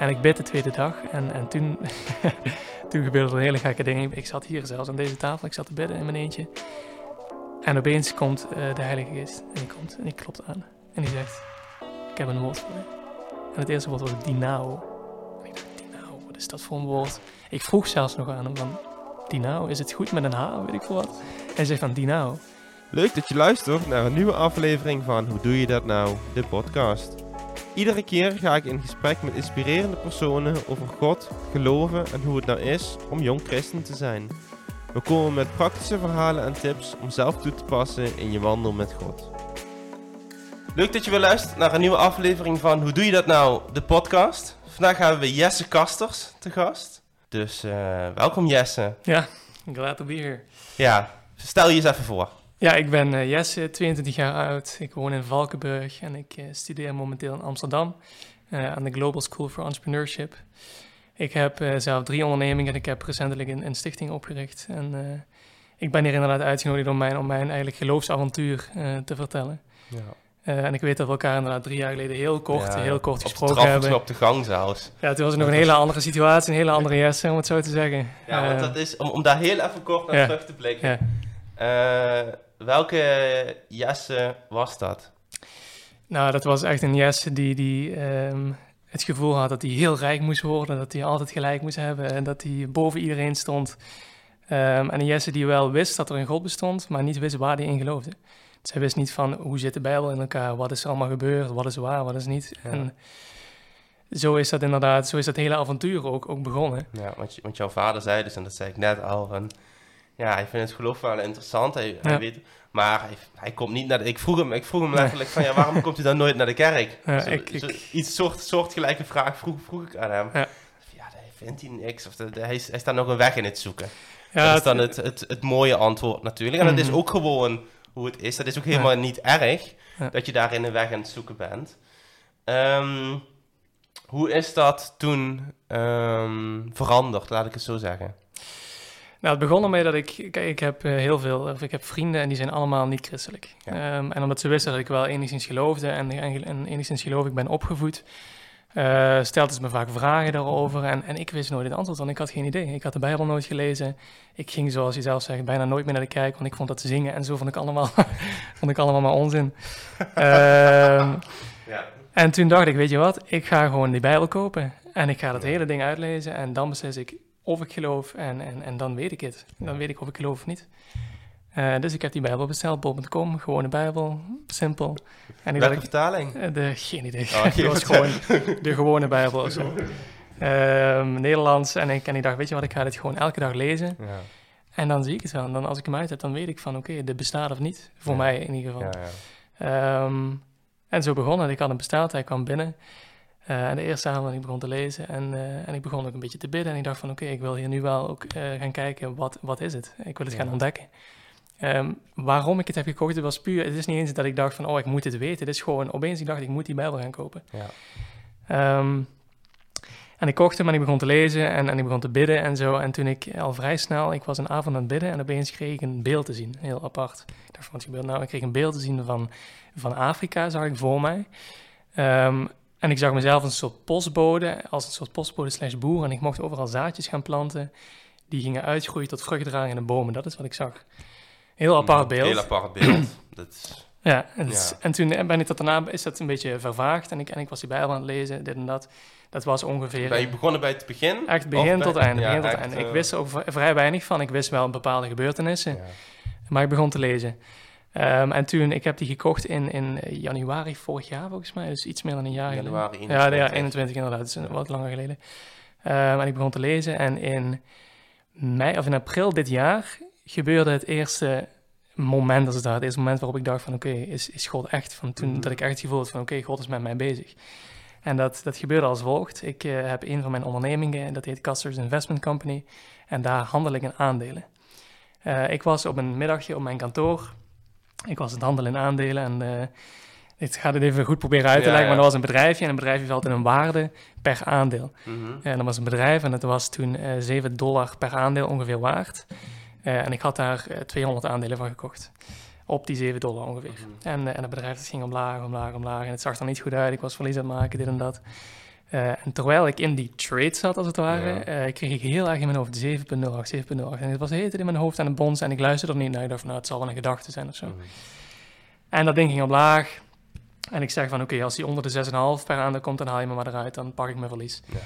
En ik bid de tweede dag. En, en toen, toen gebeurde er hele gekke dingen. Ik zat hier zelfs aan deze tafel. Ik zat te bidden in mijn eentje. En opeens komt uh, de Heilige Geest. En die komt en die klopt aan. En die zegt, ik heb een woord voor je. En het eerste woord was dinao. En ik dacht, dinao, wat is dat voor een woord? Ik vroeg zelfs nog aan hem van, dinao, is het goed met een H? Weet ik veel wat. Hij zegt van, dinao. Leuk dat je luistert naar een nieuwe aflevering van Hoe doe je dat nou? De podcast. Iedere keer ga ik in gesprek met inspirerende personen over God, geloven en hoe het nou is om jong christen te zijn. We komen met praktische verhalen en tips om zelf toe te passen in je wandel met God. Leuk dat je weer luistert naar een nieuwe aflevering van Hoe doe je dat nou? De podcast. Vandaag hebben we Jesse Kasters te gast. Dus uh, welkom Jesse. Ja, glad to be here. Ja, stel je eens even voor. Ja, ik ben uh, Jesse, 22 jaar oud. Ik woon in Valkenburg en ik uh, studeer momenteel in Amsterdam aan de Global School for Entrepreneurship. Ik heb zelf drie ondernemingen en ik heb recentelijk een, een stichting opgericht. En ik ben hier inderdaad uitgenodigd om mijn, om mijn eigenlijk geloofsavontuur te vertellen. Ja. Uh, en ik weet dat we elkaar inderdaad drie jaar geleden heel kort, heel kort gesproken hebben. op de gang zelfs. Ja, toen was het nog een hele andere situatie, een hele andere Jesse, om het zo te zeggen. Ja, want dat is, om, om daar heel even kort naar terug te blikken. Uh, welke Jesse was dat? Nou, dat was echt een Jesse die, die um, het gevoel had dat hij heel rijk moest worden, dat hij altijd gelijk moest hebben en dat hij boven iedereen stond. Um, en een Jesse die wel wist dat er een God bestond, maar niet wist waar hij in geloofde. Zij wist niet van hoe zit de Bijbel in elkaar, wat is er allemaal gebeurd, wat is waar, wat is niet. En zo is dat inderdaad, zo is dat hele avontuur ook, ook begonnen. Ja, want, want jouw vader zei dus, en dat zei ik net al, van ja, hij vindt het geloof wel interessant. Hij, hij weet, maar hij, hij, komt niet naar de, ik vroeg hem, ik vroeg hem letterlijk van ja, waarom komt hij dan nooit naar de kerk? Ja, zo, ik, zo, iets soort, soortgelijke vraag vroeg, vroeg ik aan hem. Ja, ja daar vindt hij niks. Of de, de, hij, is, hij staat nog een weg in het zoeken. Ja, dat is dan het, het, het, mooie antwoord natuurlijk. En dat is mhm. ook gewoon hoe het is. Dat is ook helemaal niet erg dat je daarin een weg aan het zoeken bent. Um, hoe is dat toen um, veranderd, laat ik het zo zeggen? Nou, het begon ermee dat ik, kijk, ik heb uh, heel veel, of ik heb vrienden en die zijn allemaal niet christelijk. Um, en omdat ze wisten dat ik wel enigszins geloofde en, en, en enigszins geloof ik ben opgevoed, uh, stelden ze me vaak vragen daarover en, en ik wist nooit het antwoord, want ik had geen idee. Ik had de Bijbel nooit gelezen. Ik ging, zoals je zelf zegt, bijna nooit meer naar de kerk, want ik vond dat zingen en zo vond ik allemaal, vond ik allemaal maar onzin. uh, ja. En toen dacht ik, weet je wat, ik ga gewoon die Bijbel kopen en ik ga dat hele ding uitlezen en dan beslis ik of ik geloof en, en, en dan weet ik het. Dan weet ik of ik geloof of niet. Uh, dus ik heb die Bijbel besteld, bol.com, gewone Bijbel, simpel. En Welke ik, vertaling? Uh, de, geen idee. Oh, het was gewoon de gewone Bijbel of zo. Uh, Nederlands. En ik, en ik dacht, weet je wat, ik ga dit gewoon elke dag lezen. Ja. En dan zie ik het wel. En dan als ik hem uit heb, dan weet ik van, oké, okay, dit bestaat of niet. Voor mij in ieder geval. Ja, um, en zo begon het. Ik had hem besteld, hij kwam binnen. Uh, en de eerste avond ik begon te lezen en, uh, en ik begon ook een beetje te bidden. En ik dacht van oké, ik wil hier nu wel ook uh, gaan kijken, wat, wat is het? Ik wil het gaan ontdekken. Um, waarom ik het heb gekocht, het was puur... Het is niet eens dat ik dacht van, oh, ik moet het weten. Het is gewoon, opeens ik dacht, ik moet die Bijbel gaan kopen. Ja. Um, en ik kocht hem en ik begon te lezen en, en ik begon te bidden en zo. En toen ik al vrij snel, ik was een avond aan het bidden en opeens kreeg ik een beeld te zien, heel apart. Ik dacht van, wat gebeurt nou? Ik kreeg een beeld te zien van, van Afrika, zag ik voor mij. Um, en ik zag mezelf een soort postbode, als een soort postbode slash boer. En ik mocht overal zaadjes gaan planten. Die gingen uitgroeien tot vruchtdragende bomen. Dat is wat ik zag. Heel apart beeld. Heel apart beeld. dat ja, en, ja. en toen ben ik dat daarna is dat een beetje vervaagd. En ik, en ik was die Bijbel aan het lezen, dit en dat. Dat was ongeveer... Ben je begonnen bij het begin? Echt begin tot einde. Ja, begin tot einde. Ik uh... wist er ook vrij weinig van. Ik wist wel bepaalde gebeurtenissen. Ja. Maar ik begon te lezen. Um, en toen, ik heb die gekocht in, in januari vorig jaar volgens mij, dus iets meer dan een jaar januari geleden. Januari Ja, ja, 21 inderdaad, wat langer geleden. Um, en ik begon te lezen en in mei of in april dit jaar gebeurde het eerste moment, als het daar, het eerste moment waarop ik dacht van oké, okay, is, is God echt, van toen mm dat ik echt het gevoel had van oké, okay, God is met mij bezig. En dat, dat gebeurde als volgt. Ik uh, heb een van mijn ondernemingen, dat heet Custers Investment Company, en daar handel ik in aandelen. Uh, ik was op een middagje op mijn kantoor ik was het handelen in aandelen en uh, ik ga het even goed proberen uit te leggen, maar dat was een bedrijfje en een bedrijfje valt in een waarde per aandeel. Mhm. En dat was een bedrijf en het was toen uh, eh, 7 dollar per aandeel ongeveer waard. En ik had daar 200 aandelen van gekocht. Op die 7 dollar ongeveer. Mhm. en, en het bedrijf ging omlaag, omlaag, omlaag. En het zag er niet goed uit. Ik was verlies aan het maken, dit en dat. Uh, en terwijl ik in die trade zat, als het ware, uh, kreeg ik heel erg in mijn hoofd 7.08, 7.08. En het was tijd in mijn hoofd aan het bons en ik luisterde er niet naar. Ik dacht van, nou, het zal wel een gedachte zijn of zo. Mm. En dat ding ging omlaag. En ik zeg van, oké, als hij onder de 6,5 per aandeel komt, dan haal je me maar eruit. Dan pak ik mijn verlies. Ja.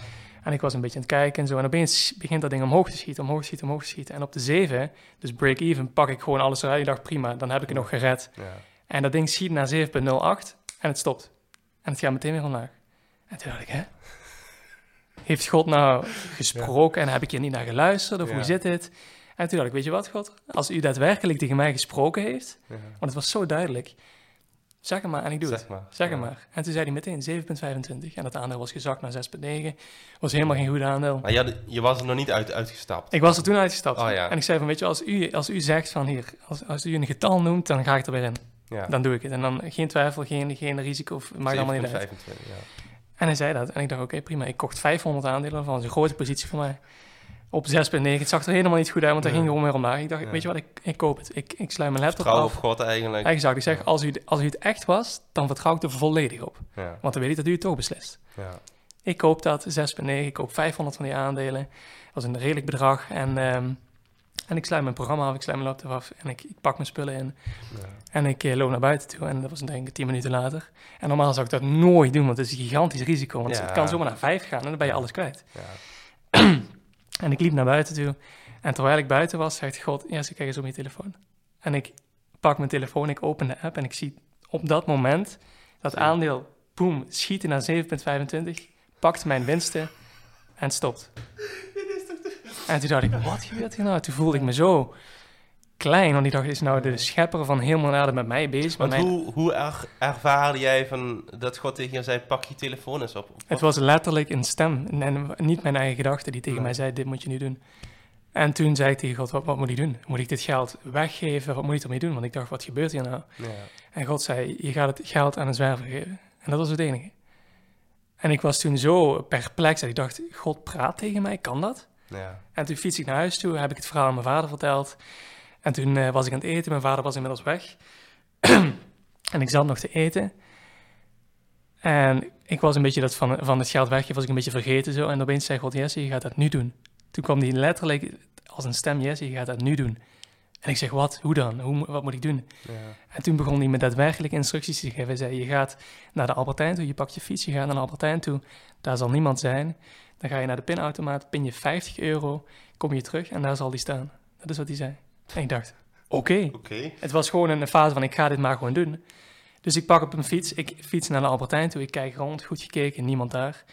En ik was een beetje aan het kijken en zo. En opeens begint dat ding omhoog te schieten, omhoog te schieten, omhoog te schieten. En op de 7, dus break-even, pak ik gewoon alles eruit. Ik dacht, prima, dan heb ik het nog gered. Ja. En dat ding schiet naar 7.08 en het stopt. En het gaat meteen weer omlaag. En toen dacht ik, hè? Heeft God nou gesproken en heb ik hier niet naar geluisterd? Of hoe zit dit? En toen dacht ik, weet je wat, God? Als u daadwerkelijk tegen mij gesproken heeft, want het was zo duidelijk, zeg het maar en ik doe het. zeg het maar. En toen zei hij meteen 7,25 en dat aandeel was gezakt naar 6,9. Was helemaal geen goed aandeel. Maar je, je was er nog niet uit, uitgestapt? Ik was er toen uitgestapt. Oh, ja. En ik zei van, weet je, als u, als u zegt van hier, als, als u een getal noemt, dan ga ik er weer in. Ja. Dan doe ik het. En dan geen twijfel, geen, geen risico, maakt allemaal niet uit. 25, ja. En hij zei dat. En ik dacht, oké, prima. Ik kocht 500 aandelen van. Een grote positie voor mij. Op 6,9. Het zag er helemaal niet goed uit, want hij ging gewoon weer omlaag. Ik dacht, weet je wat, ik, ik koop het. Ik, ik sluit mijn laptop Vertrouw af. God eigenlijk. Exact. Ik zeg, als, u, als u het echt was, dan vertrouw ik er volledig op. Want dan weet ik dat u het toch beslist. Ja. Ik koop dat, 6,9. Ik koop 500 van die aandelen. Dat was een redelijk bedrag. En um, en ik sluit mijn programma af, ik sluit mijn laptop af en ik, ik pak mijn spullen in. Ja. En ik uh, loop naar buiten toe en dat was denk ik tien minuten later. En normaal zou ik dat nooit doen, want het is een gigantisch risico. Want het kan zomaar naar vijf gaan en dan ben je alles kwijt. Ja. en ik liep naar buiten toe. En terwijl ik buiten was, zegt God, ja, ze kijk eens op je telefoon. En ik pak mijn telefoon, ik open de app en ik zie op dat moment dat aandeel, boem, schieten naar 7,25, pakt mijn winsten en stopt. En toen dacht ik, wat gebeurt hier nou? Toen voelde ik me zo klein, want ik dacht, is nou de schepper van helemaal aarde met mij bezig? Want hoe, hoe er, ervaarde jij van dat God tegen je zei, pak je telefoon eens op? Het was letterlijk een stem, en niet mijn eigen gedachte, die tegen mij zei, dit moet je nu doen. En toen zei ik tegen God, wat, wat, moet ik doen? Moet ik dit geld weggeven? Wat moet ik ermee doen? Want ik dacht, wat gebeurt hier nou? Ja. En God zei, je gaat het geld aan een zwerver geven. En dat was het enige. En ik was toen zo perplex dat ik dacht, God praat tegen mij, kan dat? Ja. En toen fiets ik naar huis toe, heb ik het verhaal aan mijn vader verteld. En toen uh, was ik aan het eten, mijn vader was inmiddels weg. en ik zat nog te eten. En ik was een beetje dat van, van het geld weggeven, was ik een beetje vergeten zo. En opeens zei God, Jesse, je gaat dat nu doen. Toen kwam hij letterlijk als een stem, Jesse, je gaat dat nu doen. En ik zeg, wat? Hoe dan? Hoe, wat moet ik doen? Ja. En toen begon hij me daadwerkelijk instructies te geven. Hij zei, je gaat naar de Albertijn toe, je pakt je fiets, je gaat naar de Albertijn toe. Daar zal niemand zijn. Dan ga je naar de pinautomaat, pin je 50 euro, kom je terug en daar zal die staan. Dat is wat hij zei. En ik dacht, oké. Het was gewoon een fase van, ik ga dit maar gewoon doen. Dus ik pak op een fiets, ik fiets naar de Albertijn toe, ik kijk rond, goed gekeken, niemand daar.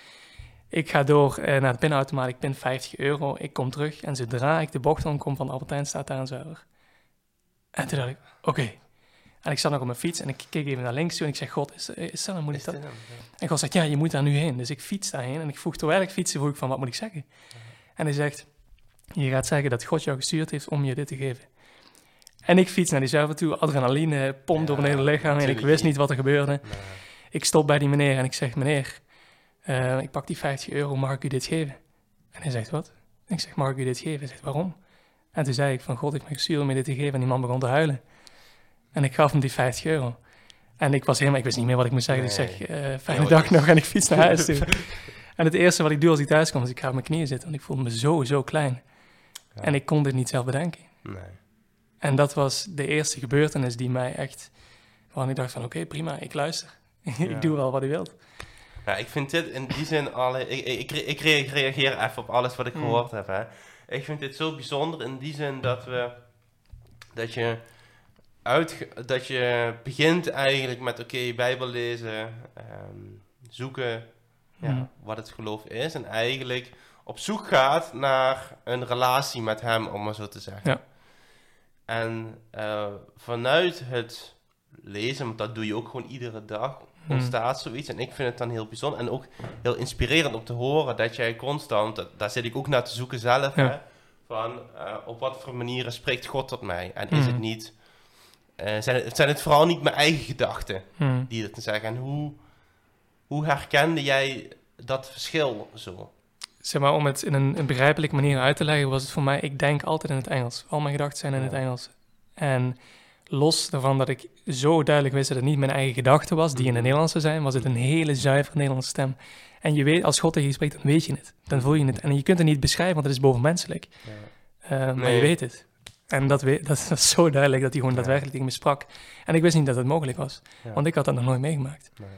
Ik ga door eh, naar de pinautomaat, ik pin 50 euro, ik kom terug en zodra ik de bocht omkom van de Albertijn staat daar een zuiver. En toen dacht ik, oké. En ik zat nog op mijn fiets en ik keek even naar links toe en ik zeg, god, is, is dat, moet ik dat? En God zegt, ja, je moet daar nu heen. Dus ik fiets daarheen en ik vroeg, terwijl ik fietsen, vroeg ik van, wat moet ik zeggen? En hij zegt, je gaat zeggen dat God jou gestuurd heeft om je dit te geven. En ik fiets naar die zuiver toe, adrenaline pompt door mijn hele lichaam en ik wist niet wat er gebeurde. Ik stop bij die meneer en ik zeg, meneer, uh, ik pak die 50 euro, mag ik u dit geven? En hij zegt, wat? ik zeg, mag ik u dit geven? Hij zegt, waarom? En toen zei ik van, God heeft me gestuurd om je dit te geven. En die man begon te huilen. En ik gaf hem die 50 euro. En ik was helemaal, ik wist niet meer wat ik moest zeggen. Dus ik zeg, uh, fijne dag nog en ik fiets naar huis toe. en het eerste wat ik doe als ik thuis kom, is ik ga op mijn knieën zitten. Want ik voelde me zo, zo klein. Ja. En ik kon dit niet zelf bedenken. Nee. En dat was de eerste gebeurtenis die mij echt... Waarvan ik dacht van, oké, prima, ik luister. ik doe wel wat hij wilt. Ja, ik vind dit in die zin alle... Ik, ik, ik, reageer even op alles wat ik hmm. gehoord heb, hè. Ik vind dit zo bijzonder in die zin dat we... Dat je uit, dat je begint eigenlijk met, oké, okay, Bijbel lezen, ehm, zoeken ja, mhm. wat het geloof is. En eigenlijk op zoek gaat naar een relatie met hem, om maar zo te zeggen. Ja. En uh, vanuit het lezen, want dat doe je ook gewoon iedere dag, mhm. ontstaat zoiets. En ik vind het dan heel bijzonder en ook heel inspirerend om te horen dat jij constant, daar zit ik ook naar te zoeken zelf, hè, van uh, op wat voor manieren spreekt God tot mij? En is het mhm. niet zijn, het, zijn het vooral niet mijn eigen gedachten hmm. die het zeggen. En hoe, hoe herkende jij dat verschil zo? Zeg maar, om het in een, een begrijpelijke manier uit te leggen, was het voor mij, ik denk altijd in het Engels. Al mijn gedachten zijn in het Engels. En los daarvan dat ik zo duidelijk wist dat het niet mijn eigen gedachte was, die in het hmm. Nederlands zou zijn, was het een hele zuivere Nederlandse stem. En je weet, als God tegen je spreekt, dan weet je het. Dan voel je het. En je kunt het niet beschrijven, want het is bovenmenselijk. Ja. Uh, maar je weet het. En dat, weet, dat, is zo duidelijk dat hij gewoon daadwerkelijk tegen me sprak. En ik wist niet dat het mogelijk was, want ik had dat nog nooit meegemaakt. Nee.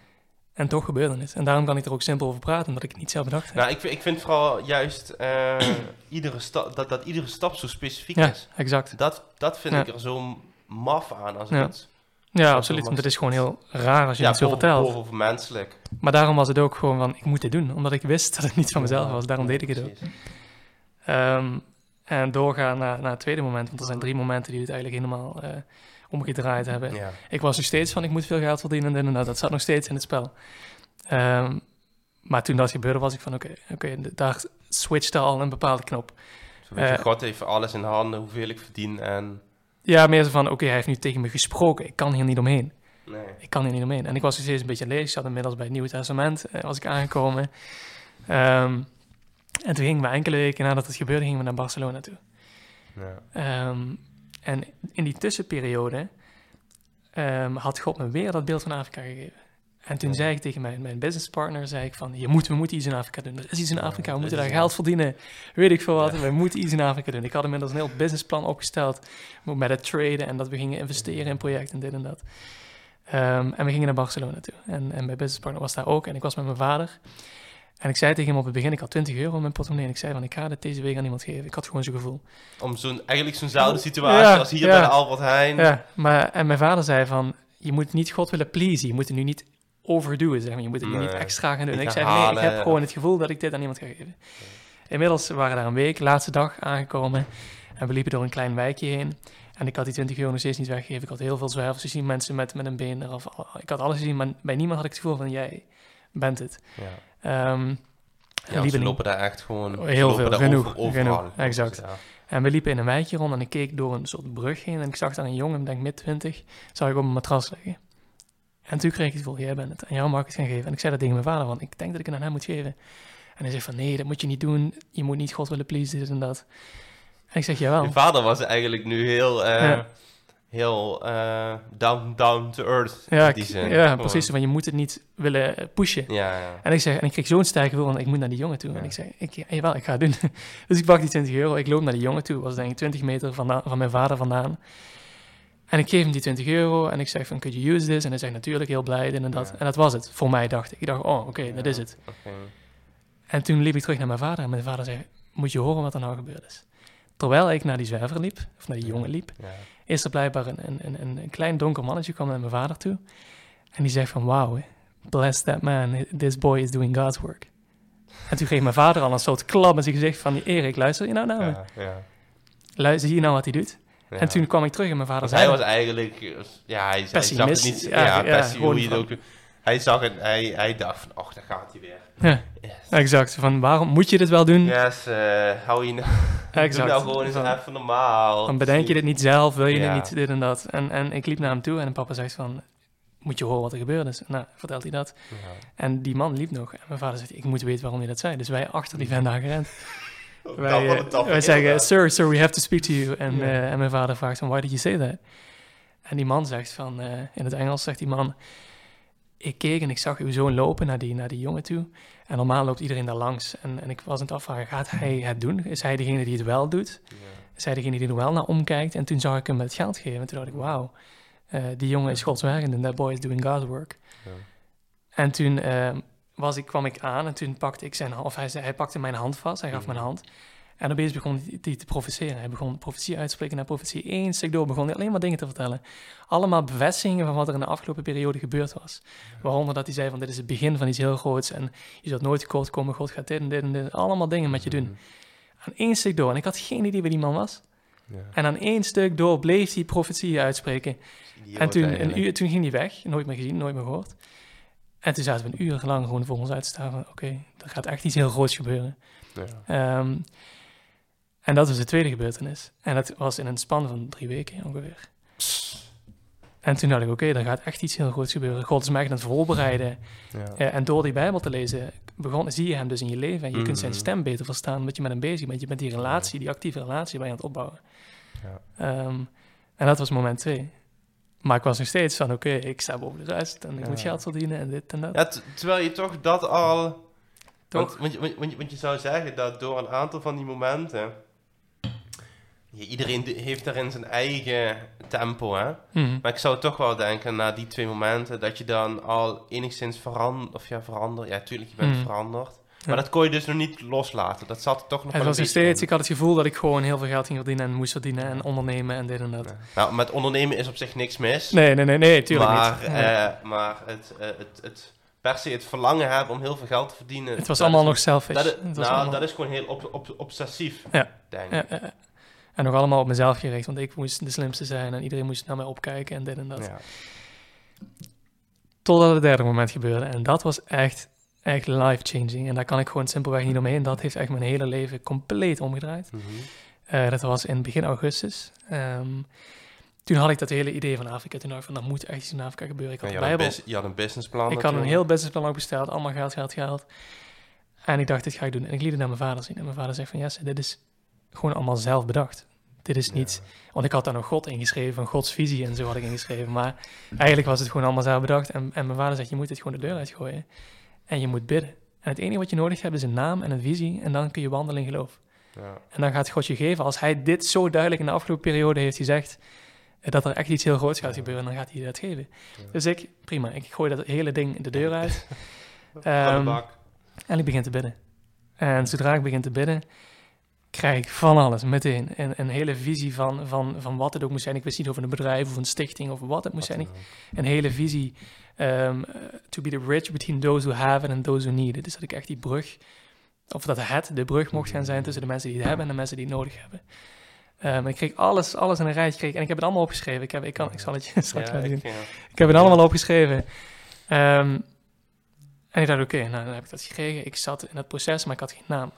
En toch gebeurde het. En daarom kan ik er ook simpel over praten, omdat ik het niet zelf bedacht heb. Nou, ik, vind, ik vind vooral juist uh, iedere stap, dat, dat iedere stap zo specifiek ja, is. exact. Dat, dat vind ik er zo maf aan als ja. het... Ja, absoluut. Want het is gewoon heel raar als je het zo vertelt. of menselijk. Maar daarom was het ook gewoon van, ik moet dit doen. Omdat ik wist dat het niet van mezelf was. Daarom deed ik het ook. Um, en doorgaan naar, naar het tweede moment. Want er zijn drie momenten die het eigenlijk helemaal uh, omgedraaid hebben. Ja. Ik was nog steeds van, ik moet veel geld verdienen. En nou, dat zat nog steeds in het spel. Um, maar toen dat gebeurde, was ik van, oké, okay, okay, daar switchte al een bepaalde knop. Zo weet je, uh, God heeft alles in handen, hoeveel ik verdien en... Ja, meer zo van, oké, hij heeft nu tegen me gesproken. Ik kan hier niet omheen. Nee. Ik kan hier niet omheen. En ik was nog steeds een beetje leeg. Ik zat inmiddels bij het Nieuwe Testament, uh, was ik aangekomen. Um, en toen gingen we enkele weken nadat het gebeurde, gingen we naar Barcelona toe. Ja. Um, en in die tussenperiode um, had God me weer dat beeld van Afrika gegeven. En toen ja. zei ik tegen mijn, mijn businesspartner, zei ik van, je moet, we moeten iets in Afrika doen. Er is iets in Afrika, we moeten daar geld verdienen. Weet ik veel wat, we moeten iets in Afrika doen. Ik had inmiddels een heel businessplan opgesteld met het traden en dat we gingen investeren in projecten en dit en dat. Um, en we gingen naar Barcelona toe. En, en mijn businesspartner was daar ook en ik was met mijn vader. En ik zei tegen hem op het begin, ik had 20 euro in mijn portemonnee. En ik zei van, ik ga dit deze week aan iemand geven. Ik had gewoon zo'n gevoel. Om zo'n, eigenlijk zo'nzelfde situatie als hier bij de Albert Heijn. Ja, maar, en mijn vader zei van, je moet niet God willen pleasen. Je moet het nu niet overdoen, zeg maar. Je moet het nu niet extra gaan doen. En ik zei, nee, ik heb gewoon het gevoel dat ik dit aan iemand ga geven. Inmiddels waren daar een week, laatste dag aangekomen. En we liepen door een klein wijkje heen. En ik had die 20 euro nog steeds niet weggegeven. Ik had heel veel zwervers gezien, mensen met, met een been eraf. Ik had alles gezien, maar bij niemand had ik het gevoel van, jij bent het. Ja. Um, ja, ze lopen daar echt gewoon... Heel veel, genoeg, genoeg, exact. En we liepen in een wijkje rond en ik keek door een soort brug heen en ik zag daar een jongen, denk mid 20, zag ik op een matras liggen. En toen kreeg ik het gevoel, jij bent het. En jou mag ik het gaan geven. En ik zei dat tegen mijn vader, want ik denk dat ik het aan hem moet geven. En hij zegt van, nee, dat moet je niet doen. Je moet niet God willen pleasen, dit en dat. En ik zeg, jawel. Je vader was eigenlijk nu heel... Uh, ja heel uh, down, down to earth. Ja, die zin. ja precies. Want je moet het niet willen pushen. Ja, ja. En ik zeg, en ik kreeg zo'n sterke wil, want ik moet naar die jongen toe. En ik zei, ik, jawel, ik ga het doen. dus ik pak die 20 euro, ik loop naar die jongen toe. was denk ik 20 meter van, van mijn vader vandaan. En ik geef hem die 20 euro en ik zeg van, could you use this? En hij zegt natuurlijk heel blij, en dat. En dat was het, voor mij dacht ik. Ik dacht, oh, oké, dat is het. Okay. En toen liep ik terug naar mijn vader en mijn vader zei, moet je horen wat er nou gebeurd is. Terwijl ik naar die zwerver liep, of naar die jongen liep, is er blijkbaar een, een, een, een klein donker mannetje kwam naar mijn vader toe. En die zegt van, wow, bless that man, this boy is doing God's work. En toen kreeg mijn vader al een soort klap in zijn gezicht van, Erik, luister je nou naar me? Ja, ja. Luister hier nou wat hij doet? Ja. En toen kwam ik terug en mijn vader zei... Hij was eigenlijk... Ja, hij, hij zag het niet... Ja, ja, ja hoe je het ook... Hij zag het, hij, hij dacht van, oh, daar gaat hij weer. Ja, exact. Van, waarom moet je dit wel doen? Yes, uh, hou je nou... Exact. Doe nou gewoon eens even normaal. Dan bedenk je dit niet zelf, wil je ja. niet dit en dat. En, en ik liep naar hem toe en papa zegt van, moet je horen wat er gebeurd is? Nou, vertelt hij dat. Ja. En die man liep nog. En mijn vader zegt, ik moet weten waarom hij dat zei. Dus wij achter die vent gerend. wij, uh, wij zeggen, sir, sir, we have to speak to you. En, uh, en mijn vader vraagt van, why did you say that? En die man zegt van, in het Engels zegt die man ik keek en ik zag uw zoon lopen naar die, naar die jongen toe. En normaal loopt iedereen daar langs. En, en ik was aan het afvragen, gaat hij het doen? Is hij degene die het wel doet? Ja. Is hij degene die er wel naar omkijkt? En toen zag ik hem het geld geven. En toen dacht ik, wauw, uh, die jongen is godswerkend en that boy is doing God's work. Ja. En toen uh, was ik, kwam ik aan en toen pakte ik zijn hand, of hij, hij pakte mijn hand vast, hij gaf mm. mijn hand. En opeens begon hij te profeteren. Hij begon profetie uit te spreken naar profetie. Eén stuk door begon hij alleen maar dingen te vertellen. Allemaal bevestigingen van wat er in de afgelopen periode gebeurd was. Waaronder dat hij zei van dit is het begin van iets heel groots. En je zult nooit tekort komen. God gaat dit en dit en dit. Allemaal dingen met je doen. Mhm. Aan één stuk door. En ik had geen idee wie die man was. Ja. En aan één stuk door bleef hij profetieën uitspreken. en toen, een uur, toen ging hij weg. Nooit meer gezien, nooit meer gehoord. En toen zaten we een uur lang gewoon voor ons uit te staan oké, okay, er gaat echt iets heel groots gebeuren. Ja. Um, en dat was de tweede gebeurtenis. En dat was in een span van drie weken ongeveer. En toen dacht ik, oké, okay, er gaat echt iets heel groots gebeuren. God is mij aan het voorbereiden. Ja. Uh, en door die Bijbel te lezen, begon, zie je hem dus in je leven. En je kunt zijn mhm. stem beter verstaan, omdat je met hem bezig bent. Je bent die relatie, die actieve relatie, bij je aan het opbouwen. Ja. Um, en dat was moment twee. Maar ik was nog steeds van, oké, okay, ik sta boven de rest en ik moet geld verdienen en dit en dat. Ja, terwijl je toch dat al Want, want, want, want, je zou zeggen dat door een aantal van die momenten... iedereen heeft daarin zijn eigen tempo, hè? Mhm. Maar ik zou toch wel denken, na die twee momenten... dat je dan al enigszins verandert... Of ja, verandert. Ja, tuurlijk, je bent mhm. veranderd. Maar dat kon je dus nog niet loslaten. Dat zat toch nog het was steeds, Ik had het gevoel dat ik gewoon heel veel geld ging verdienen en moest verdienen en ondernemen en dit en dat. Nou, met ondernemen is op zich niks mis. Nee, nee, nee, nee, tuurlijk maar, niet. Uh, maar het, uh, het, het, per se het verlangen hebben om heel veel geld te verdienen. Het was allemaal nog selfish. Dat, nou, allemaal... dat is gewoon heel op, op, obsessief, ja. denk ik. Ja, en nog allemaal op mezelf gericht, want ik moest de slimste zijn en iedereen moest naar mij opkijken en dit en dat. Totdat het derde moment gebeurde en dat was echt echt life-changing. En daar kan ik gewoon simpelweg niet omheen. Dat heeft echt mijn hele leven compleet omgedraaid. Mm dat was in begin augustus. Ehm, toen had ik dat hele idee van Afrika. Toen dacht ik van, dat moet echt iets in Afrika gebeuren. Ik had, je, had een je had een businessplan Ik had een heel businessplan opgesteld. Allemaal geld, geld, geld. En ik dacht, dit ga ik doen. En ik liet het naar mijn vader zien. En mijn vader zegt van, ja, dit is gewoon allemaal zelf bedacht. Dit is niet... Want ik had daar nog God ingeschreven, van Gods visie en zo had ik ingeschreven. Maar eigenlijk was het gewoon allemaal zelf bedacht. En, en mijn vader zegt, je moet dit gewoon de deur uitgooien. En je moet bidden. En het enige wat je nodig hebt is een naam en een visie. En dan kun je wandelen in geloof. Ja. En dan gaat God je geven. Als hij dit zo duidelijk in de afgelopen periode heeft gezegd... Eh, dat er echt iets heel groots gaat gebeuren, dan gaat hij dat geven. Dus ik, prima, ik gooi dat hele ding de deur uit. um, en ik begin te bidden. En zodra ik begin te bidden, krijg ik van alles meteen. Een, een hele visie van, van, van wat het ook moet zijn. Ik wist niet over een bedrijf of een stichting of wat het moet zijn. Een hele visie um, to be the bridge between those who have it and those who need it. Dus dat ik echt die brug, of dat het de brug mocht gaan zijn tussen de mensen die het hebben en de mensen die het nodig hebben. Um, ik kreeg alles, alles in een rijtje kreeg, en ik heb het allemaal opgeschreven. Ik, heb, ik, kan, ik zal het je straks laten zien. Ik, heb het allemaal opgeschreven. Um, en ik dacht, oké, nou dan heb ik dat gekregen. Ik zat in dat proces, maar ik had geen naam.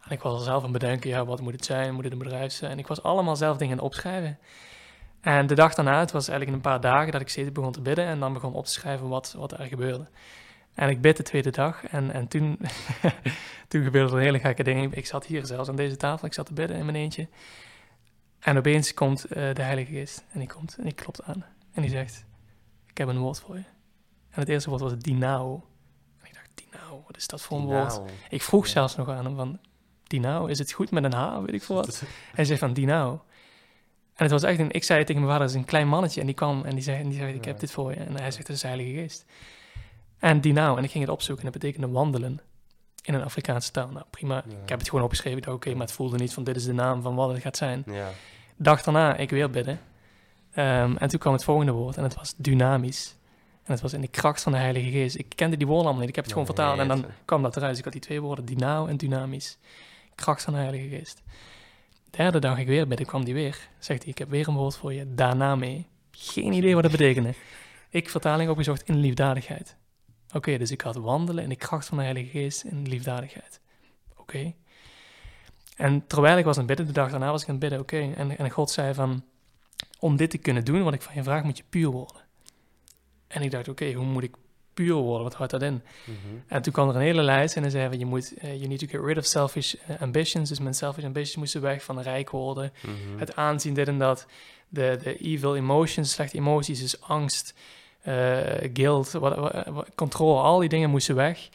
En ik was al zelf aan het bedenken, ja, wat moet het zijn? Moet het een bedrijf zijn? En ik was allemaal zelf dingen opschrijven. En de dag daarna, het was eigenlijk een paar dagen dat ik steeds begon te bidden en dan begon op te schrijven wat, wat er gebeurde. En ik bid de tweede dag en, en toen, toen gebeurde er hele gekke dingen. Ik zat hier zelfs aan deze tafel, ik zat te bidden in mijn eentje. En opeens komt uh, de Heilige Geest en die komt en die klopt aan. En die zegt, ik heb een woord voor je. En het eerste woord was dinao. En ik dacht, dinao, wat is dat voor een woord? Ik vroeg zelfs nog aan hem van, dinao, is het goed met een H, weet ik veel wat? Hij zei van, dinao. En het was echt een, ik zei tegen mijn vader, dat is een klein mannetje. En die kwam en die zei, en die zei ik heb dit voor je. En hij zegt, dat is de Heilige Geest. En die nou, en ik ging het opzoeken en dat betekende wandelen in een Afrikaanse taal. Nou, prima. Ik heb het gewoon opgeschreven. Oké, maar het voelde niet van dit is de naam van wat het gaat zijn. Ja. Dag daarna, ik weer bidden. Um, en toen kwam het volgende woord en het was dynamisch. En het was in de kracht van de Heilige Geest. Ik kende die woorden allemaal niet. Ik heb het gewoon vertaald en dan kwam dat eruit. Dus ik had die twee woorden, dynao en dynamisch. Kracht van de Heilige Geest. Derde dag ik weer bidden, kwam die weer. Zegt hij, ik heb weer een woord voor je, daarna mee. Geen idee wat dat betekende. Ik vertaling opgezocht in liefdadigheid. Oké, dus ik had wandelen in de kracht van de Heilige Geest in liefdadigheid. Oké. En terwijl ik was aan het bidden, de dag daarna was ik aan het bidden, oké. En, en God zei van, om dit te kunnen doen, wat ik van je vraag, moet je puur worden. En ik dacht, oké, hoe moet ik puur worden. Wat houdt dat in? Mhm. En toen kwam er een hele lijst en hij zei van je moet, uh, you need to get rid of selfish eh, ambitions. Dus mijn selfish ambitions moesten weg van rijk worden, mhm. het aanzien, dit en dat. De, de evil emotions, slechte emoties, dus angst, uh, guilt, controle, al die dingen moesten weg.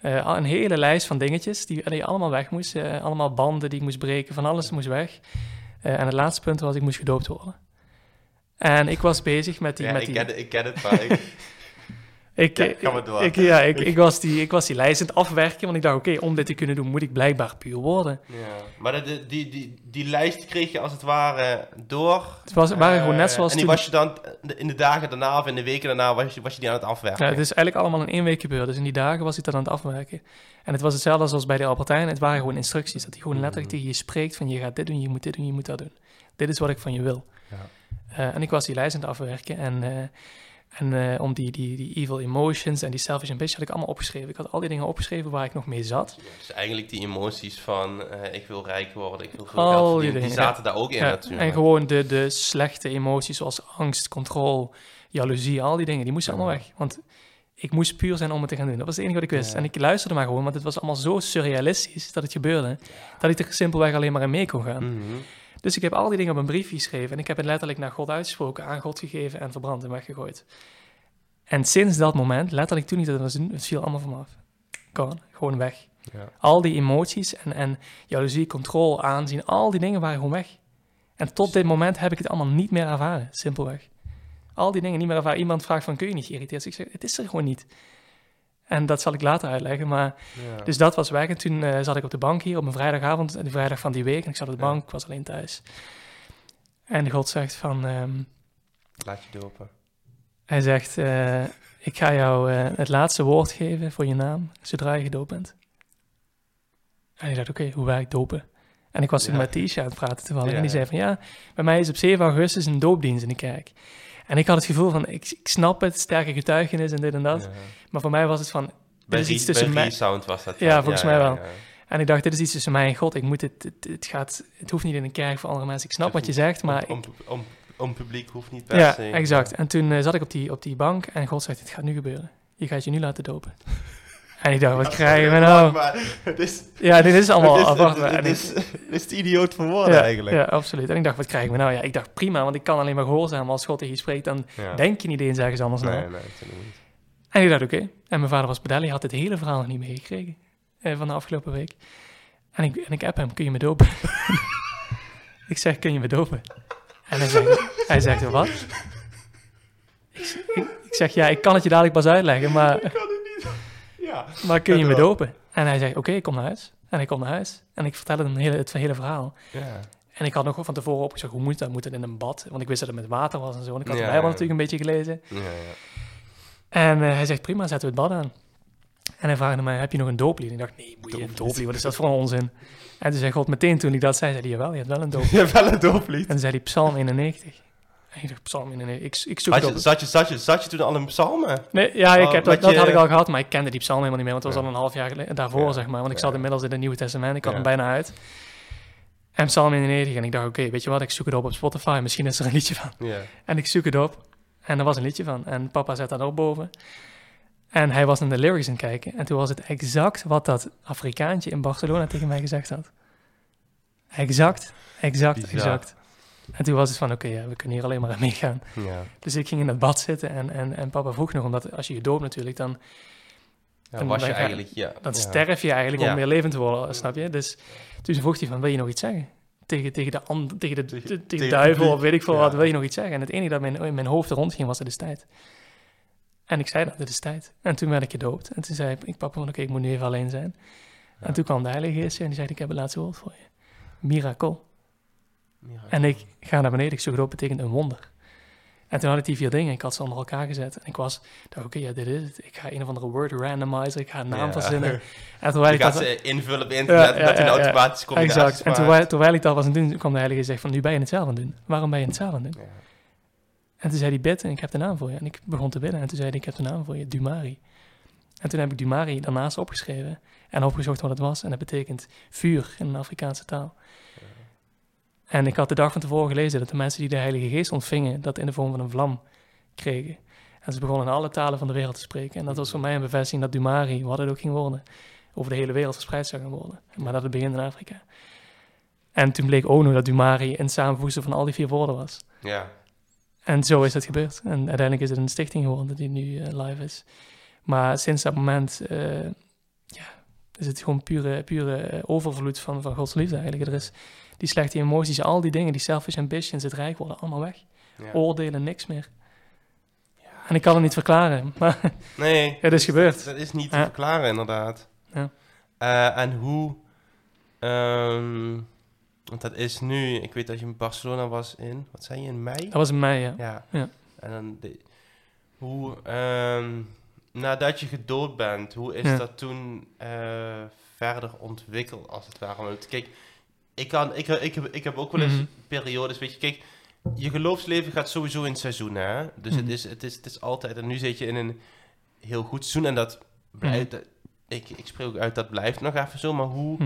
een hele lijst van dingetjes die, die allemaal weg moesten. allemaal banden die ik moest breken, van alles moest weg. en het laatste punt was, ik moest gedoopt worden. En ik was bezig met die... Ja, met ik, die... Ken, ik ken het, maar ik, ik, Ik, ja, ik, ik, was die, ik was die lijst aan het afwerken, want ik dacht, oké, om dit te kunnen doen, moet ik blijkbaar puur worden. Ja, maar de, die, die, die lijst kreeg je als het ware door. Het was, waren gewoon net zoals En die was je dan in de dagen daarna of in de weken daarna, was je, was je die aan het afwerken? Ja, het is eigenlijk allemaal in één week gebeurd. Dus in die dagen was ik dat aan het afwerken. En het was hetzelfde als bij de Albertijn. Het waren gewoon instructies, dat hij gewoon letterlijk mhm. tegen je spreekt van, je gaat dit doen, je moet dit doen, je moet dat doen. Dit is wat ik van je wil. Ja. Uh, en ik was die lijst aan het afwerken en... Uh, en uh, om die, die, die evil emotions en die selfish ambition had ik allemaal opgeschreven. Ik had al die dingen opgeschreven waar ik nog mee zat. dus eigenlijk die emoties van uh, ik wil rijk worden, ik wil veel geld die, die zaten daar ook in ja, natuurlijk. En gewoon de, de slechte emoties zoals angst, controle, jaloezie, al die dingen, die moesten allemaal weg. Want ik moest puur zijn om het te gaan doen. Dat was het enige wat ik wist. En ik luisterde maar gewoon, want het was allemaal zo surrealistisch dat het gebeurde, dat ik er simpelweg alleen maar in mee kon gaan. Mm -hmm. Dus ik heb al die dingen op een briefje geschreven en ik heb het letterlijk naar God uitgesproken, aan God gegeven en verbrand en weggegooid. En sinds dat moment, letterlijk toen niet dat was, het viel allemaal van me af. Gewoon, gewoon weg. Ja. Al die emoties en, en jaloezie, controle, aanzien, al die dingen waren gewoon weg. En tot dit moment heb ik het allemaal niet meer ervaren, simpelweg. Al die dingen niet meer ervaren. Iemand vraagt van, kun je niet geïrriteerd zijn? Ik zeg, het is er gewoon niet. En dat zal ik later uitleggen. Maar, Dus dat was weg. En toen uh, zat ik op de bank hier op een vrijdagavond, de vrijdag van die week. En ik zat op de bank, ik was alleen thuis. En God zegt van... Um, Laat je dopen. Hij zegt, uh, ik ga jou uh, het laatste woord geven voor je naam, zodra je gedoopt bent. En ik dacht, oké, okay, hoe werkt dopen? En ik was toen met Tisha aan het praten toevallig. Ja. En die zei van, ja, bij mij is op 7 augustus een doopdienst in de kerk. En ik had het gevoel van, ik, ik snap het, sterke getuigenis en dit en dat. Maar voor mij was het van, bij is iets tussen mij... sound was dat. Ja, volgens mij wel. En ik dacht, dit is iets tussen mij en God. Ik moet het, het, het, gaat, het hoeft niet in een kerk voor andere mensen. Ik snap wat je zegt, maar... Om, om, om, publiek hoeft niet per ja, se. Ja, exact. En toen uh, zat ik op die, op die bank en God zegt, het gaat nu gebeuren. Je gaat je nu laten dopen. En ik dacht, wat krijgen we nou? Is, ja, dit is allemaal... Dit is, dit, is, het idioot voor woorden ja, eigenlijk. Ja, absoluut. En ik dacht, wat krijgen we nou? Ja, ik dacht, prima, want ik kan alleen maar gehoorzamen. Maar als God tegen je spreekt, dan denk je niet eens ergens anders nee, naar. Nee, niet. En ik dacht, oké. En mijn vader was pedalie, had het hele verhaal nog niet meegekregen eh, van de afgelopen week. En ik, en ik app hem, kun je me dopen? ik zeg, kun je me dopen? En hij zegt, hij zegt wat? Ik, ik, zeg, ja, ik kan het je dadelijk pas uitleggen, maar... Ja. Maar kun je me dopen? En hij zegt, oké, ik kom naar huis. En ik kom naar huis. En ik vertelde hem hele, het hele verhaal. Ja. En ik had nog van tevoren opgezocht, hoe moet dat? Moet het in een bad? Want ik wist dat het met water was en zo. En ik had ja, de Bijbel natuurlijk een beetje gelezen. En uh, hij zegt, prima, zetten we het bad aan. En hij vraagde mij, heb je nog een dooplied? En ik dacht, nee, moet je een dooplied? Wat is dat voor een onzin? En toen zei God, meteen toen ik dat zei, zei hij, jawel, je hebt wel een dooplied. je hebt wel een dooplied. En toen zei hij, Psalm 91. En ik dacht, Psalm 91, ik, ik zoek had je, zat, je, zat, je, zat je toen al een psalmen? Nee, ja, ik oh, heb, dat, dat had ik al gehad, maar ik kende die psalm helemaal niet meer, want het was al een half jaar geleden, daarvoor, zeg maar. Want ik zat inmiddels in het Nieuwe Testament, ik had hem bijna uit. En Psalm 91, en ik dacht, oké, weet je wat, ik zoek het op op Spotify, misschien is er een liedje van. En ik zoek het op, en er was een liedje van. En papa zet dat ook boven. En hij was naar de lyrics aan het kijken. En toen was het exact wat dat Afrikaantje in Barcelona tegen mij gezegd had. Exact, exact, exact. En toen was het van, oké, ja, we kunnen hier alleen maar aan meegaan. Ja. Dus ik ging in het bad zitten en, en, en papa vroeg nog, omdat als je je doopt natuurlijk, dan... Ja, dan was je eigenlijk, ja. Dan sterf je eigenlijk om meer levend te worden, snap je? Dus toen vroeg hij van, wil je nog iets zeggen? Tegen, tegen, de, and, tegen, de, tegen, duivel of weet ik veel wat, wil je nog iets zeggen? En het enige dat mijn, in mijn hoofd rondging was, het is tijd. En ik zei dat, dit is tijd. En toen werd ik gedoopt. En toen zei ik, papa, oké, ik moet nu even alleen zijn. En toen kwam de Heilige Geest en die zei, ik heb een laatste woord voor je. Miracle. En ik ga naar beneden, ik zoek op, betekent een wonder. En toen had ik die vier dingen, ik had ze onder elkaar gezet. En ik was, dacht, oké, ja, dit is het. Ik ga een of andere word randomizer, ik ga een naam verzinnen. En terwijl ik dat... ze invullen op internet, ja, dat een automatisch combinatie Exact. En terwijl, terwijl ik dat was aan het doen, kwam de Heilige Geest van, nu ben je het zelf aan het doen. Waarom ben je het zelf aan het doen? En toen zei hij, bid en ik heb de naam voor je. En ik begon te bidden en toen zei hij, ik heb de naam voor je, Dumari. En toen heb ik Dumari daarnaast opgeschreven en opgezocht wat het was. En dat betekent vuur in een Afrikaanse taal. En ik had de dag van tevoren gelezen dat de mensen die de Heilige Geest ontvingen, dat in de vorm van een vlam kregen. En ze begonnen in alle talen van de wereld te spreken. En dat was voor mij een bevestiging dat Dumari, wat het ook ging worden, over de hele wereld verspreid zou gaan worden. Maar dat het begint in Afrika. En toen bleek ook nog dat Dumari een samenvoegsel van al die vier woorden was. Ja. En zo is het gebeurd. En uiteindelijk is het een stichting geworden die nu uh, live is. Maar sinds dat moment uh, ja, is het gewoon pure, pure eh, overvloed van, van Gods liefde eigenlijk. Er is die slechte emoties, al die dingen, die selfish ambitions, het rijk worden allemaal weg. Oordelen, niks meer. Ja. En ik kan het niet verklaren, maar nee, het is gebeurd. Dat is niet te verklaren, inderdaad. Ja. Uh, en hoe... Um, want dat is nu, ik weet dat je in Barcelona was in, wat zei je, in mei? Dat was in mei, ja. Ja. ja. En dan, de, hoe, um, nadat je gedood bent, hoe is dat toen uh, verder ontwikkeld, als het ware? Want kijk, ik, kan, ik, ik, heb, ik heb ook wel eens mm -hmm. periodes, weet je, kijk, je geloofsleven gaat sowieso in seizoenen, hè? Dus mm -hmm. het, is, het, is, het is altijd, en nu zit je in een heel goed seizoen en dat blijft, mm -hmm. ik, ik spreek ook uit, dat blijft nog even zo, maar hoe...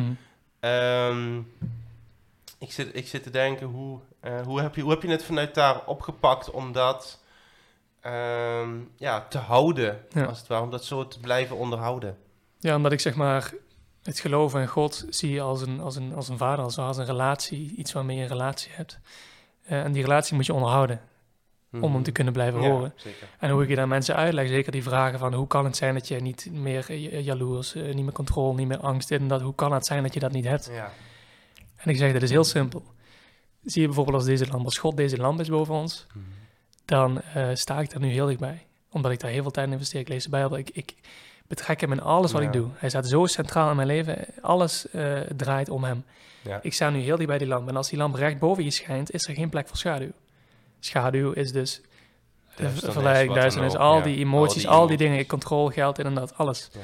Um, ik zit, ik zit te denken, hoe, uh, hoe, heb je, hoe heb je het vanuit daar opgepakt om dat um, ja, te houden, ja. als het ware, om dat zo te blijven onderhouden? Ja, omdat ik zeg maar het geloven in God zie als een, als een, als een vader, als, als een relatie, iets waarmee je een relatie hebt. Uh, en die relatie moet je onderhouden. om hem te mhm. kunnen blijven horen. Zeker. En hoe ik je dan mensen uitleg, zeker die vragen van hoe kan het zijn dat je niet meer jaloers, niet meer controle, niet meer angst, en dat, hoe kan het zijn dat je dat niet hebt? Ja. En ik zeg, dat is heel simpel. Zie je bijvoorbeeld als deze lamp, als God deze lamp is boven ons, mhm. dan uh, sta ik daar nu heel dichtbij. Omdat ik daar heel veel tijd in investeer. Ik lees de Bijbel, ik, ik betrek hem in alles wat ik doe. Hij staat zo centraal in mijn leven, alles uh, draait om hem. Ja. Ik sta nu heel dicht bij die lamp. En als die lamp recht boven je schijnt, is er geen plek voor schaduw. Schaduw is dus verleiding, duisternis, al die emoties, al die, dingen, controle, geld, en dat, alles. Ja.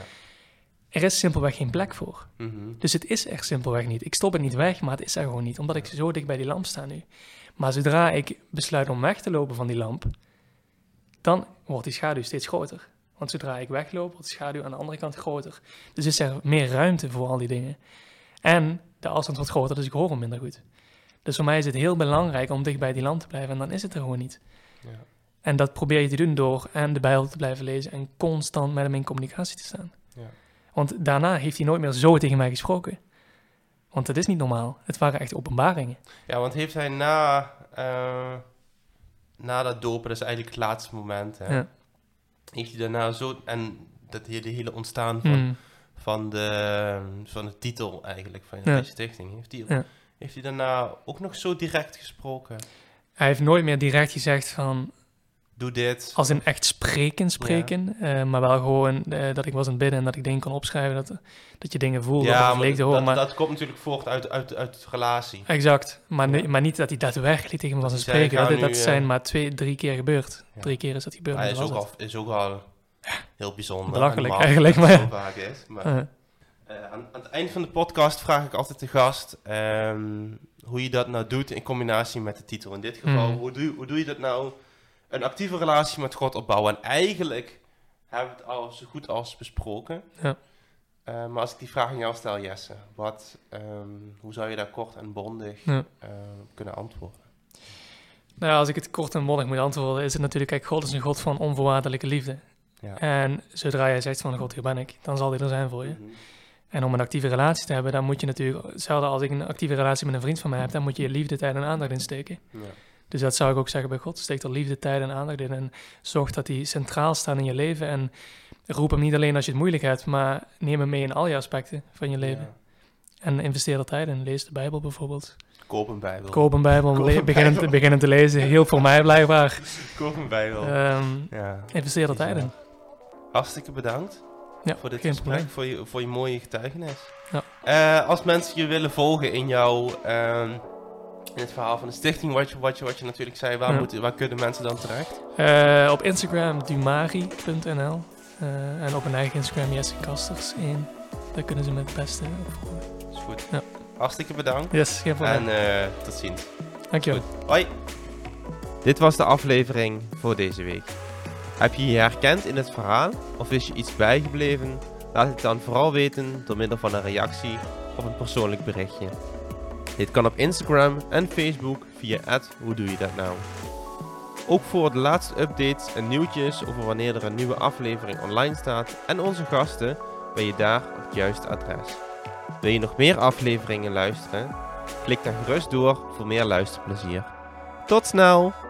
Er is simpelweg geen plek voor. Mhm. Dus het is er simpelweg niet. Ik stop het niet weg, maar het is er gewoon niet, omdat ik zo dicht bij die lamp sta nu. Maar zodra ik besluit om weg te lopen van die lamp, dan wordt die schaduw steeds groter. Want zodra ik wegloop, wordt de schaduw aan de andere kant groter. Dus is er meer ruimte voor al die dingen. En de afstand wordt groter, dus ik hoor hem minder goed. Dus voor mij is het heel belangrijk om dicht bij die lamp te blijven en dan is het er gewoon niet. Ja. En dat probeer je te doen door en de Bijbel te blijven lezen en constant met hem in communicatie te staan. Ja. Want daarna heeft hij nooit meer zo tegen mij gesproken. Want dat is niet normaal. Het waren echt openbaringen. Ja, want heeft hij na, uh, na dat dopen, dat is eigenlijk het laatste moment, hè, ja. Heeft hij daarna zo, en dat hele, hele ontstaan van, hmm. van, de, van de titel eigenlijk van ja. stichting, heeft hij, heeft hij daarna ook nog zo direct gesproken? Hij heeft nooit meer direct gezegd van, doe dit. Als in echt spreken, spreken. Eh, maar wel gewoon uh, dat ik was aan het bidden en dat ik dingen kon opschrijven. Dat, dat je dingen voelde. Ja, maar, te horen, dat, maar dat komt natuurlijk voort uit, uit, uit relatie. Exact. Maar, ja. maar niet dat hij daadwerkelijk tegen me was aan het spreken. Dat, dat zijn uh, maar twee, drie keer gebeurd. Drie keer is dat gebeurd. Hij is, ook al, is ook al heel bijzonder. Belachelijk eigenlijk. Maar, zo vaak is. Maar, aan, aan, het eind van de podcast vraag ik altijd de gast... Um, hoe je dat nou doet in combinatie met de titel. In dit geval, mm. hoe, doe, hoe doe je dat nou een actieve relatie met God opbouwen. En eigenlijk hebben we het al zo goed als besproken. Ja. Uh, maar als ik die vraag aan jou stel, Jesse, wat, um, hoe zou je daar kort en bondig ja. uh, kunnen antwoorden? Nou als ik het kort en bondig moet antwoorden, is het natuurlijk, kijk, God is een God van onvoorwaardelijke liefde. Ja. En zodra jij zegt van God, hier ben ik, dan zal hij er zijn voor je. Mm -hmm. En om een actieve relatie te hebben, dan moet je natuurlijk, hetzelfde als ik een actieve relatie met een vriend van mij heb, dan moet je je liefde, tijd en aandacht insteken. Ja. Dus dat zou ik ook zeggen bij God. Steek er liefde, tijd en aandacht in. En zorg dat hij centraal staat in je leven. En roep hem niet alleen als je het moeilijk hebt, maar neem hem mee in al je aspecten van je leven. En investeer er tijd in. Lees de Bijbel bijvoorbeeld. Koop een Bijbel. Koop een Bijbel. Koop beginnen, Te, beginnen te lezen. Heel voor mij blijkbaar. Koop een Bijbel. Um, ja. Investeer er tijd in. Hartstikke bedankt. Ja, voor dit gesprek, probleem. voor je, voor je mooie getuigenis. Ja. Uh, als mensen je willen volgen in jouw... Uh, in het verhaal van de stichting, wat je, wat je, wat je natuurlijk zei, waar, moeten, waar kunnen mensen dan terecht? Uh, op Instagram dumari.nl uh, eh, en op mijn eigen Instagram Jesse Kasters 1. Daar kunnen ze me het beste opvolgen. Is goed. Ja. Hartstikke bedankt. Yes, geen probleem. En uh, tot ziens. Dankjewel. Goed. Hoi. Dit was de aflevering voor deze week. Heb je je herkend in het verhaal of is je iets bijgebleven? Laat het dan vooral weten door middel van een reactie of een persoonlijk berichtje. Dit kan op Instagram en Facebook via hoe doe je dat nou. Ook voor de laatste updates en nieuwtjes over wanneer er een nieuwe aflevering online staat en onze gasten ben je daar op het juiste adres. Wil je nog meer afleveringen luisteren? Klik dan gerust door voor meer luisterplezier. Tot snel!